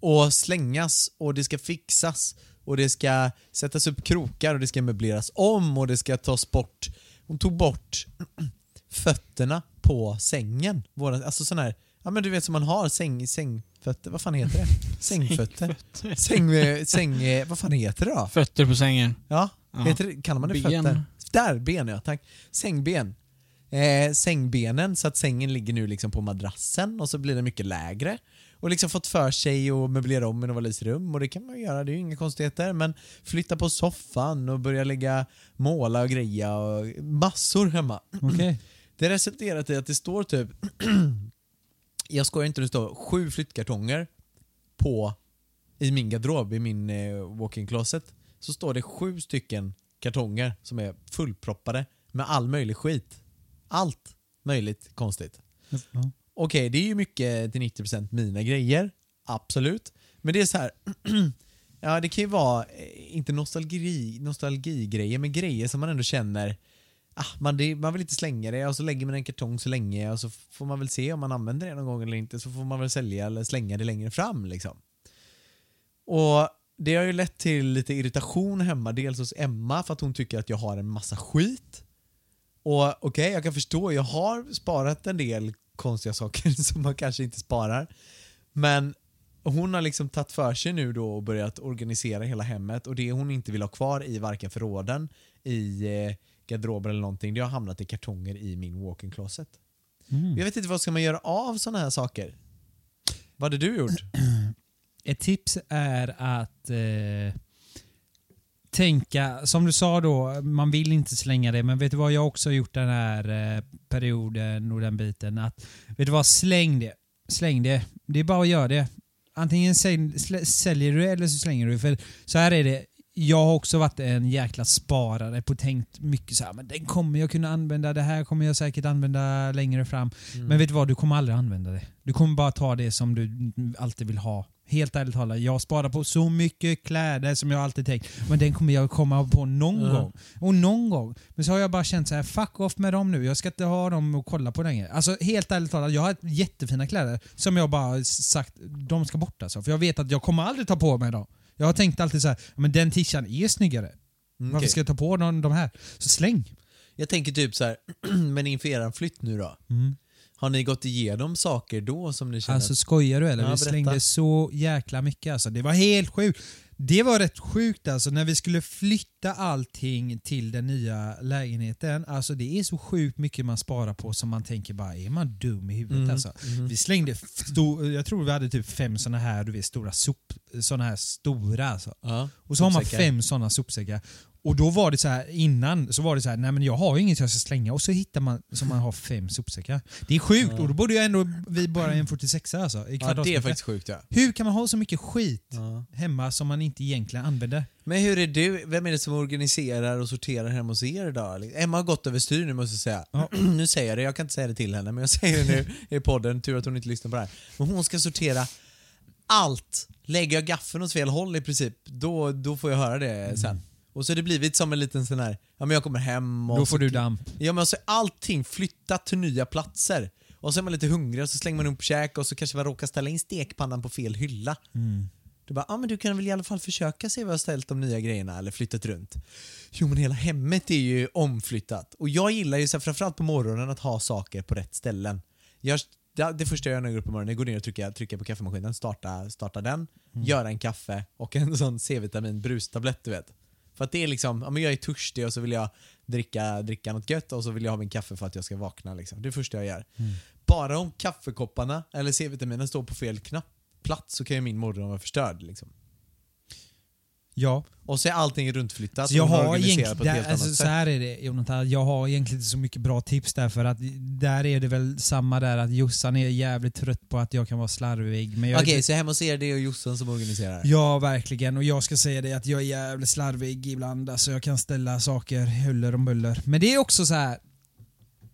Och slängas och det ska fixas och det ska sättas upp krokar och det ska möbleras om och det ska tas bort. Hon tog bort fötterna på sängen. Våra, alltså sån här, ja men du vet som man har säng, sängfötter, vad fan heter det? Sängfötter? Säng, eh, säng, eh, vad fan heter det då? Fötter på sängen. Ja, Ja. heter kallar man det Ben. fötter? Där, ben ja, tack. Sängben. Eh, sängbenen så att sängen ligger nu liksom på madrassen och så blir den mycket lägre. Och liksom fått för sig att möblera om i Novalis rum och det kan man ju göra, det är ju inga konstigheter. Men flytta på soffan och börja lägga måla och greja och massor hemma. Okej. Det resulterat i att det står typ, jag skojar inte, det står sju flyttkartonger på, i min garderob, i min eh, walk-in closet. Så står det sju stycken kartonger som är fullproppade med all möjlig skit. Allt möjligt konstigt. Ja. Okej, det är ju mycket till 90% mina grejer. Absolut. Men det är så här. ja, det kan ju vara, eh, inte nostalgi, nostalgigrejer, men grejer som man ändå känner Ah, man, det, man vill inte slänga det och så lägger man en kartong så länge och så får man väl se om man använder det någon gång eller inte så får man väl sälja eller slänga det längre fram liksom. Och det har ju lett till lite irritation hemma, dels hos Emma för att hon tycker att jag har en massa skit. Och okej, jag kan förstå, jag har sparat en del konstiga saker som man kanske inte sparar. Men hon har liksom tagit för sig nu då och börjat organisera hela hemmet och det hon inte vill ha kvar i varken förråden, i eh, garderober eller någonting, det har hamnat i kartonger i min walk-in closet. Mm. Jag vet inte vad ska man göra av sådana här saker? Vad hade du gjort? Ett tips är att eh, tänka, som du sa då, man vill inte slänga det, men vet du vad jag också har gjort den här eh, perioden och den biten? Att, vet du vad, släng det. Släng det. Det är bara att göra det. Antingen säljer du eller så slänger du. För så här är det, jag har också varit en jäkla sparare på tänkt mycket så här, men den kommer jag kunna använda, det här kommer jag säkert använda längre fram. Mm. Men vet du vad, du kommer aldrig använda det. Du kommer bara ta det som du alltid vill ha. Helt ärligt talat, jag sparar på så mycket kläder som jag alltid tänkt, men den kommer jag komma på någon Ja. gång. Och någon gång. Men så har jag bara känt så här: fuck off med dem nu, jag ska inte ha dem och kolla på längre. Alltså helt ärligt talat, jag har jättefina kläder som jag bara sagt, de ska bort alltså. För jag vet att jag kommer aldrig ta på mig dem. Jag har tänkt alltid så här, men den t-shirten är snyggare. Mm, Varför ska jag ta på de, de här? Så släng. Jag tänker typ så här, men inför er flytt nu då? Mm. Har ni gått igenom saker då som ni känner? Alltså skojar du eller? Ja, vi berätta. slängde så jäkla mycket alltså. Det var helt sjukt. Det var rätt sjukt alltså när vi skulle flytta allting till den nya lägenheten. Alltså det är så sjukt mycket man sparar på som man tänker bara, är man dum i huvudet Mm, alltså? mm. Vi slängde, jag tror vi hade typ fem såna här, du vet stora sop, såna här stora alltså. ja, Och så har man sopsäckar. fem sådana sopsäckar. Och då var det så här innan, så var det så här, nej men jag har ju inget jag ska slänga och så hittar man som man har fem sopsäckar. Det är sjukt och då borde ju ändå vi bara en 46 alltså. I Ja, det är faktiskt sjukt ja. Hur kan man ha så mycket skit ja. hemma som man inte egentligen använder? Men hur är du, vem är det som organiserar och sorterar hemma hos er idag? Emma har gått överstyr nu måste jag säga. Ja. nu säger jag det, jag kan inte säga det till henne men jag säger det nu i podden, tur att hon inte lyssnar på det här. Men hon ska sortera allt. Lägger jag gaffeln åt fel håll i princip, då, då får jag höra det sen. Och så har det blivit som en liten sån här, ja men jag kommer hem och Då så får du damp. Ja men alltså allting flyttat till nya platser. Och så är man lite hungrig och så slänger man upp käk och så kanske man råkar ställa in stekpannan på fel hylla. Du bara, ja ah, men du kan väl i alla fall försöka se vad jag har ställt de nya grejerna eller flyttat runt. Jo men hela hemmet är ju omflyttat. Och jag gillar ju så här, framförallt på morgonen att ha saker på rätt ställen. Jag, det, det första jag gör när jag går upp på morgonen är att gå ner och trycka, trycka på kaffemaskinen, starta, starta den, göra en kaffe och en sån C-vitamin brustablett du vet. För att det är liksom, ja men jag är törstig och så vill jag dricka, dricka något gött och så vill jag ha min kaffe för att jag ska vakna liksom. Det är det första jag gör. Bara om kaffekopparna eller C-vitaminen står på fel knapp, plats så kan ju min morgon vara förstörd liksom. Ja. Och så är allting runtflyttat Så jag och har organiserat egentligen, på ett där, helt alltså, så här är det Jonathan, jag har egentligen inte så mycket bra tips där för att där är det väl samma där att Jossan är jävligt trött på att jag kan vara slarvig. Okej, så hemma hos er det är Jossan som organiserar? Ja, verkligen. Och jag ska säga det att jag är jävligt slarvig ibland. Alltså jag kan ställa saker huller om buller. Men det är också så här.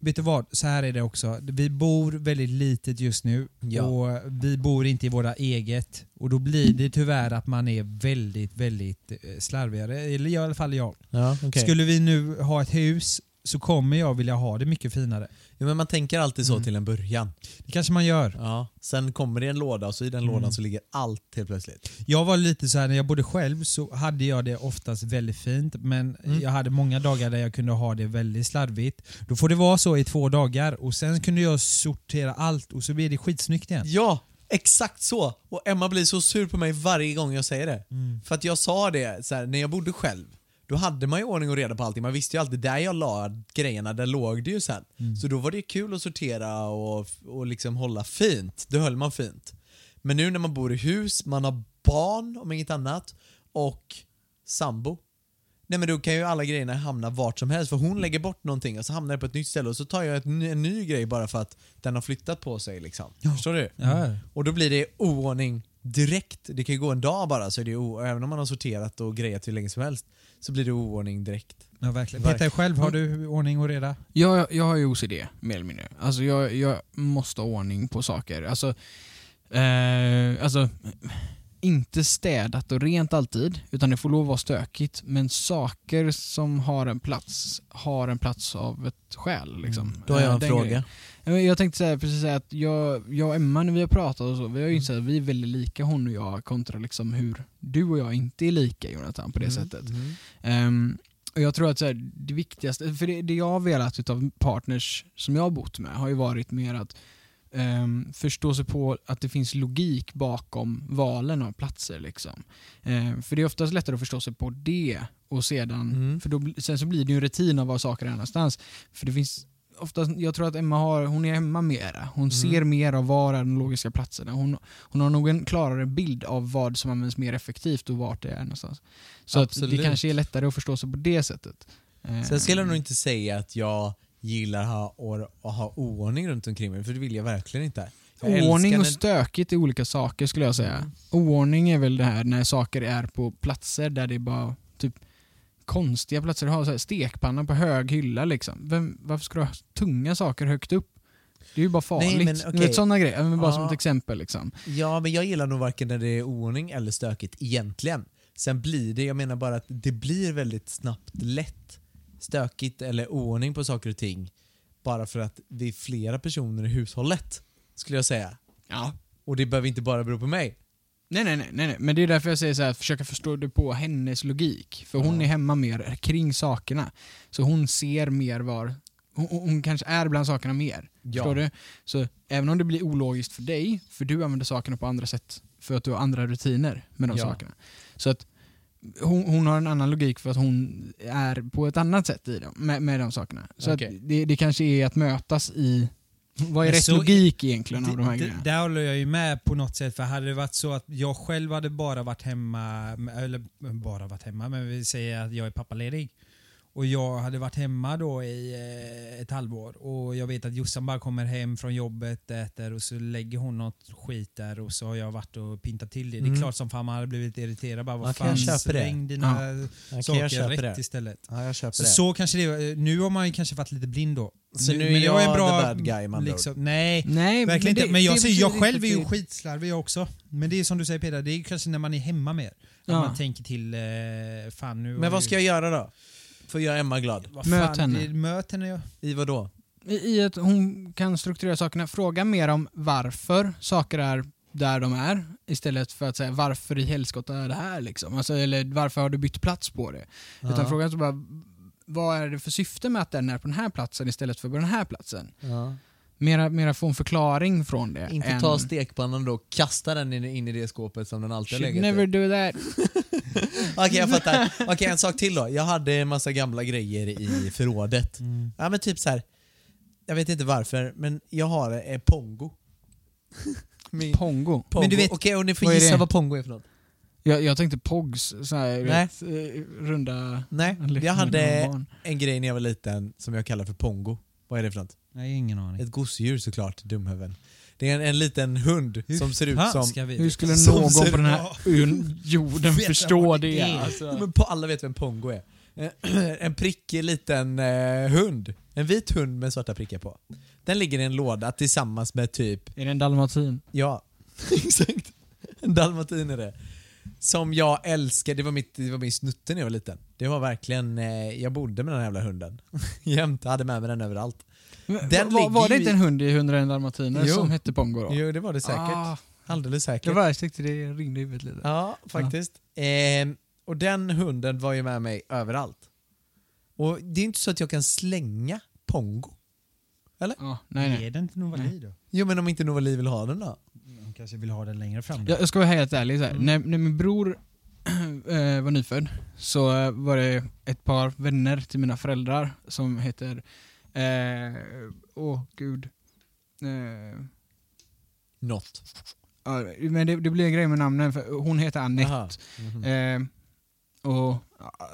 Vet du vad? Så här är det också. Vi bor väldigt litet just nu Ja. och vi bor inte i våra eget. Och då blir det tyvärr att man är väldigt, väldigt eh, slarvigare. Eller i alla fall jag. Ja, okej. Skulle vi nu ha ett hus så kommer jag vilja ha det mycket finare. Ja, men man tänker alltid så Mm. till en början. Det kanske man gör. Ja. Sen kommer det en låda och så i den lådan Mm. så ligger allt helt plötsligt. Jag var lite så här när jag bodde själv så hade jag det oftast väldigt fint men Mm. jag hade många dagar där jag kunde ha det väldigt slarvigt. Då får det vara så i två dagar och sen kunde jag sortera allt och så blir det skitsnyggt igen. Ja, exakt så! Och Emma blir så sur på mig varje gång jag säger det. Mm. För att jag sa det så här, när jag bodde själv. Då hade man ju ordning och reda på allting. Man visste ju alltid där jag la grejerna, där låg det ju sen. Mm. Så då var det kul att sortera och, och liksom hålla fint. Då höll man fint. Men nu när man bor i hus, man har barn om inget annat och sambo. Nej men då kan ju alla grejerna hamna vart som helst för hon lägger bort någonting och så hamnar det på ett nytt ställe och så tar jag ett, ny- en ny grej bara för att den har flyttat på sig liksom. Förstår du? Ja. Och då blir det oordning direkt. Det kan ju gå en dag bara så är det o- även om man har sorterat och grejat hur länge som helst så blir det oordning direkt. Ja, verkligen. Peter, själv har du ordning och reda? Jag, jag har ju OCD, mer eller mindre. Alltså jag, jag måste ha ordning på saker. Alltså, eh, alltså, inte städat och rent alltid, utan det får lov att vara stökigt. Men saker som har en plats, har en plats av ett skäl. Liksom. Mm. Då har jag Eh, en den fråga. grejen. Jag tänkte säga precis säga att jag, jag och Emma när vi har pratat och så, vi har ju insett att vi är väldigt lika hon och jag kontra liksom hur du och jag inte är lika Jonathan på det sättet. Mm. Ehm, och jag tror att så här, det viktigaste, för det, det jag har velat utav partners som jag har bott med har ju varit mer att ehm, förstå sig på att det finns logik bakom valen av platser. Liksom. Ehm, för det är oftast lättare att förstå sig på det och sedan, Mm. för då, sen så blir det ju en rutin av var saker är någonstans. För det finns Oftast, jag tror att Emma har, hon är hemma mera. Hon ser mer av var är de logiska platserna. Hon, hon har nog en klarare bild av vad som används mer effektivt och vart det är någonstans. Så att det kanske är lättare att förstå sig på det sättet. Sen skulle jag nog inte säga att jag gillar att ha, or- att ha oordning runt omkring mig för det vill jag verkligen inte. Jag Oordning och stökigt är olika saker skulle jag säga. Oordning är väl det här när saker är på platser där det bara konstiga platser. Du har så här stekpanna på hög hylla liksom. Vem, varför ska du ha tunga saker högt upp? Det är ju bara farligt. men Du okej. vet sådana grejer, men bara som Ja. ett exempel liksom. Ja, men jag gillar nog varken när det är oordning eller stökigt egentligen. Sen blir det, jag menar bara att det blir väldigt snabbt lätt stökigt eller oordning på saker och ting bara för att det är flera personer i hushållet, skulle jag säga. Ja. Och det behöver inte bara bero på mig. Nej, nej, nej, nej, men det är därför jag säger så här, försöka förstå det på hennes logik. För hon är hemma mer kring sakerna. Så hon ser mer var, hon, hon kanske är bland sakerna mer. Ja. Förstår du? Så även om det blir ologiskt för dig, för du använder sakerna på andra sätt, för att du har andra rutiner med de Ja. sakerna. Så att hon, hon har en annan logik för att hon är på ett annat sätt i dem, med, med de sakerna. Så att det, det kanske är att mötas i, vad är Men rätt logik egentligen av de här grejerna? Där håller jag ju med på något sätt, för hade det varit så att jag själv hade bara varit hemma, eller bara varit hemma, men vi säger att jag är pappaledig. Och jag hade varit hemma då i eh, ett halvår och jag vet att Jossan bara kommer hem från jobbet, äter och så lägger hon något skit där och så har jag varit och pintat till det. Det är Mm. klart som fan man hade blivit irriterad. Bara, vad jag fan, släng dina Okej, saker jag köper rätt det. istället. Ja, jag köper Så, det. så kanske det Nu har man ju kanske varit lite blind då. Så nu är men det var jag en bra, the bad guy, ord. liksom, Nej, Nej, Verkligen det- inte. Men jag, det säger, jag själv är ju skitslarvig jag också. Men det är som du säger Peter, det är kanske när man är hemma mer. Att Ja. man tänker till, eh, fan nu... Men vad ska jag göra då? För att göra Emma glad? Vad Möt fan, henne. Det, möt henne ja. I vad då? I i att hon kan strukturera sakerna. Fråga mer om varför saker är där de är istället för att säga varför i helskotta är det här liksom. Alltså, eller varför har du bytt plats på det? Utan fråga så bara vad är det för syfte med att den är på den här platsen istället för på den här platsen? Ja. Mera, mera få en förklaring från det. Inte än- ta stekpannan då och kasta den in, in i det skåpet som den alltid har Should legat never do that. Okej, jag fattar. Okej, en sak till då. Jag hade en massa gamla grejer i förrådet. Ja men typ så här. Jag vet inte varför, men jag har eh, Pongo. Min, Pongo. Pongo. Men du vet- Okej, och ni får vad gissa vad Pongo är för något. Jag, jag tänkte Pogs, så här, Nej. vet, eh, runda... Nej, jag hade en grej när jag var liten som jag kallar för Pongo. Vad är det för något? Nej, ingen aning. Ett gosedjur såklart, dumhuvuden. Det är en, en liten hund som ser ut som... ska vi- Hur skulle någon på den här jorden förstå det det? Alltså. Men på, alla vet vem Pongo är. Eh, En prickig liten eh, hund. En vit hund med svarta prickar på. Den ligger i en låda tillsammans med typ Är det en dalmatin? Ja, exakt. En dalmatin är det. Som jag älskar, det var, mitt, det var min snutte när jag var liten. Det var verkligen, eh, jag bodde med den här jävla hunden. Jämt, hade med mig den överallt. Den Den var, det inte en hund i 101 dalmatiner som hette Pongo då? Jo, det var det säkert. Ah, Alldeles det säkert. var jag tyckte det ringde i huvudet lite. Ja, faktiskt. Ehm, och den hunden var ju med mig överallt. Och det är inte så att jag kan slänga Pongo. Ja, nej, nej. Är det inte Novali då? Jo, men om inte Novali vill ha den då? Kanske vill ha den längre fram. då. Jag, jag ska vara helt ärlig, så här. Mm. När, när min bror eh, var nyfödd så eh, var det ett par vänner till mina föräldrar som heter, eh, åh gud, eh, Något. men det, det blir en grej med namnen, för hon heter Anette. Aha. Mhm. Eh, och ja,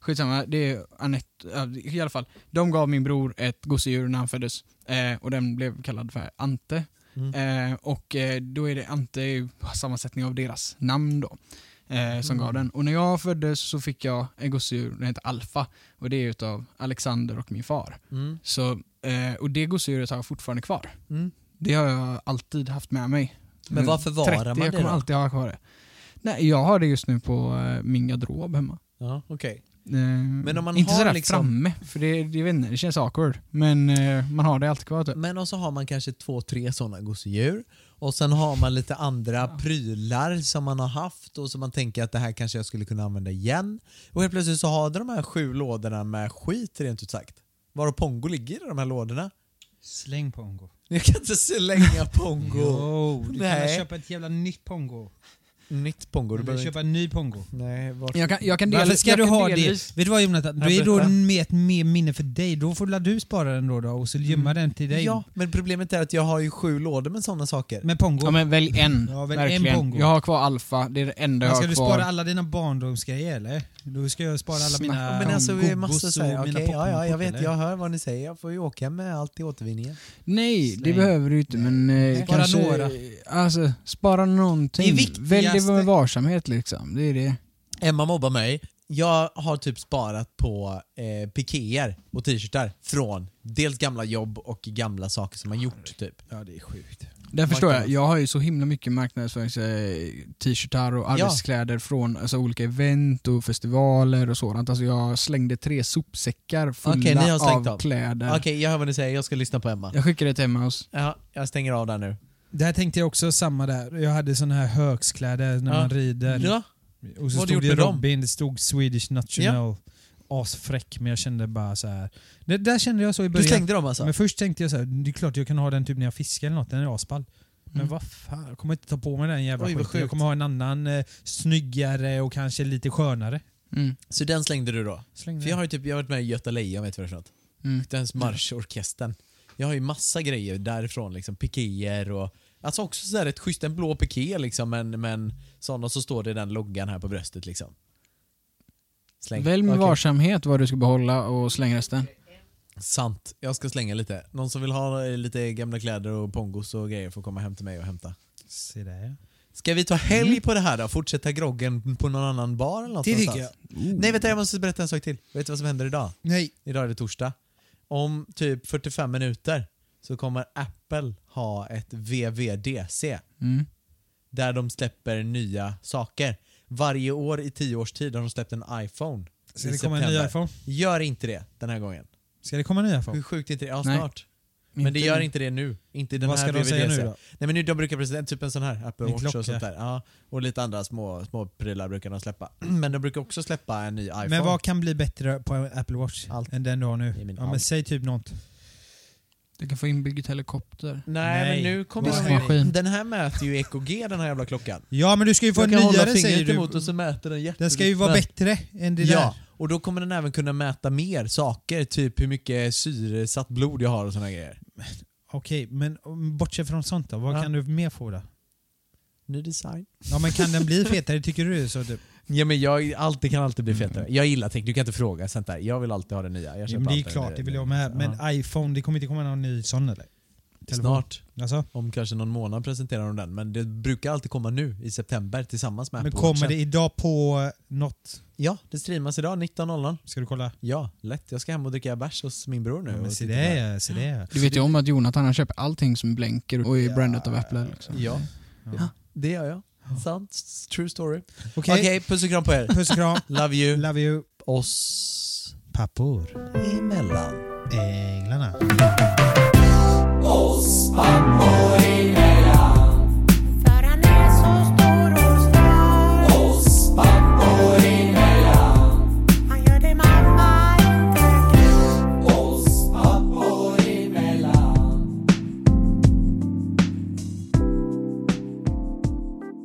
skitsamma, det är Anette, i alla fall. De gav min bror ett gosedjur när han föddes eh, och den blev kallad för Ante. Mm. Eh, och eh, då är det Ante sammansättning av deras namn då. Eh, som Mm. gav den. Och när jag föddes så fick jag en gosedjur, den heter Alfa. Och det är utav Alexander och min far. Mm. Så, eh, och det gosedjuret har jag fortfarande kvar. Mm. Det har jag alltid haft med mig. Men varför varar 30, man Jag det kommer då? alltid ha kvar det. Nej, jag har det just nu på eh, min garderob hemma. Ja, okej. Men om man inte har sådär liksom- framme, för det, det, vet inte, det känns awkward. Men eh, man har det alltid kvar typ. Men och så har man kanske två, tre sådana gosedjur. Och sen har man lite andra prylar som man har haft och som man tänker att det här kanske jag skulle kunna använda igen. Och helt plötsligt så har du de här sju lådorna med skit rent ut sagt. Var och Pongo ligger i de här lådorna. Släng Pongo. Jag kan inte slänga Pongo. Jo, du kan Nej. väl köpa ett jävla nytt Pongo. Nytt Pongo. Du Du behöver köpa en ny Pongo. Nej, varför? Jag kan, jag kan del, Varför ska jag du kan ha delvis- det? Vet du vad Jonathan? Det är då med ett mer minne för dig. Då får du spara den då, då och så gömma den till dig. Ja, men problemet är att jag har ju sju lådor med sådana saker. Med Pongo. Ja men välj en. Ja, välj en. Pongo. Jag har kvar Alfa, det är det enda jag Men ska har du kvar. spara alla dina barndomsgrejer eller? Då ska jag spara alla mina men alltså vi Gobos massa och säga, mina okej, ja, ja, jag vet, eller? jag hör vad ni säger. Jag får ju åka med allt i återvinningen. Nej, det Släng. behöver du inte men eh, Spara kanske... några. Alltså, spara någonting. Det Välj det med varsamhet liksom. Det är det. Emma mobbar mig. Jag har typ sparat på eh, pikéer och t-shirtar från dels gamla jobb och gamla saker som man gjort typ. Ja, det är sjukt. Där förstår jag. Jag har ju så himla mycket marknadsförings eh, t-shirtar och arbetskläder från alltså, olika event och festivaler och sådant. Alltså jag slängde tre sopsäckar fulla Okej, ni har slängt av dem. kläder. Okej, jag hör vad ni säger, jag ska lyssna på Emma. Jag skickar det till Emmaus. Ja, jag stänger av där nu. Där tänkte jag också samma där. Jag hade såna här högskläder när Ja. man rider. Ja, Och så Vad stod det med dem? Robin, det stod Swedish National. Asfräck, men jag kände bara så här. Det, där kände jag så i du början. slängde dem alltså? Men först tänkte jag så här, det är klart jag kan ha den typ när jag fiskar eller något, den är asball. Men Mm. vad fan, jag kommer inte ta på mig den jävla Oj, skiten. Jag kommer ha en annan eh, snyggare och kanske lite skönare. Mm. Så den slängde du då? Släng För jag har ju typ, jag har varit med i Göta Lejon, vet du vad det är? Mm. Dens marschorkestern. Jag har ju massa grejer därifrån, liksom pikéer och Alltså också sådär ett schysst, en blå piké liksom men, men sån och så står det den loggan här på bröstet liksom. Släng. Välj med Okej. varsamhet vad du ska behålla och släng resten. Sant. Jag ska slänga lite. Någon som vill ha eh, lite gamla kläder och pongos och grejer får komma hem till mig och hämta. Se där. Ska vi ta helg på det här då? Fortsätta groggen på någon annan bar eller något Det tycker någonstans? Nej vänta, jag måste berätta en sak till. Vet du vad som händer idag? Nej. Idag är det torsdag. Om typ 45 minuter så kommer Apple ha ett VVDC Mm. där de släpper nya saker. Varje år i tio års tid har de släppt en iPhone. Ska det komma en ny iPhone? Gör inte det den här gången. Ska det komma en ny Hur iPhone? sjukt är inte det? Ja, Nej. snart. Men det gör inte det nu. Inte i den Vad här ska de säga nu då? Nej men nu, de brukar presentera typ en sån här Apple En Watch klocka. och sånt där. Ja, och lite andra små, små prylar brukar de släppa. Men de brukar också släppa en ny iPhone. Men vad kan bli bättre på Apple Watch Allt. än den du har nu? Ja, men säg typ något. Du kan få inbyggd helikopter. Nej, Nej. men nu kommer Vad de ju, maskin. Den här mäter ju EKG den här jävla klockan. Ja men du ska ju få Jag en kan hålla nyare säger fingret du. emot och så mäter den. Den ska ju vara bättre än det Ja, där. och då kommer den även kunna mäta mer saker. Typ hur mycket syresatt blod jag har och såna grejer. Okej, men bortsett från sånt då, vad Ja. kan du mer få då? Ny design. Ja men kan den bli fetare, tycker du så? Typ? Ja men jag, allt, det kan alltid bli fetare. Jag gillar teknik, du kan inte fråga sånt där. Jag vill alltid ha det nya. Jag Ja, men det är alltid klart, det vill jag med. Men Ja. iPhone, det kommer inte komma någon ny sån eller? Telefon. Snart. Alltså? Om kanske någon månad presenterar de den, men det brukar alltid komma nu i september tillsammans med Men Apple kommer Watchen. det idag på något? Ja, det streamas idag 19.00. Ska du kolla? Ja, lätt. Jag ska hem och dricka bärs hos min bror nu. Ja, men se det, se det. Du vet ju om att Jonathan han köper allting som blänker och är Ja. brandat av Apple. Liksom. Ja, Ja. det gör jag. Sant. True story. Okej, okay. okay, puss och kram på er. Puss och kram. Love you. Love you. Oss pappor. Emellan. Änglarna. Oss pappor.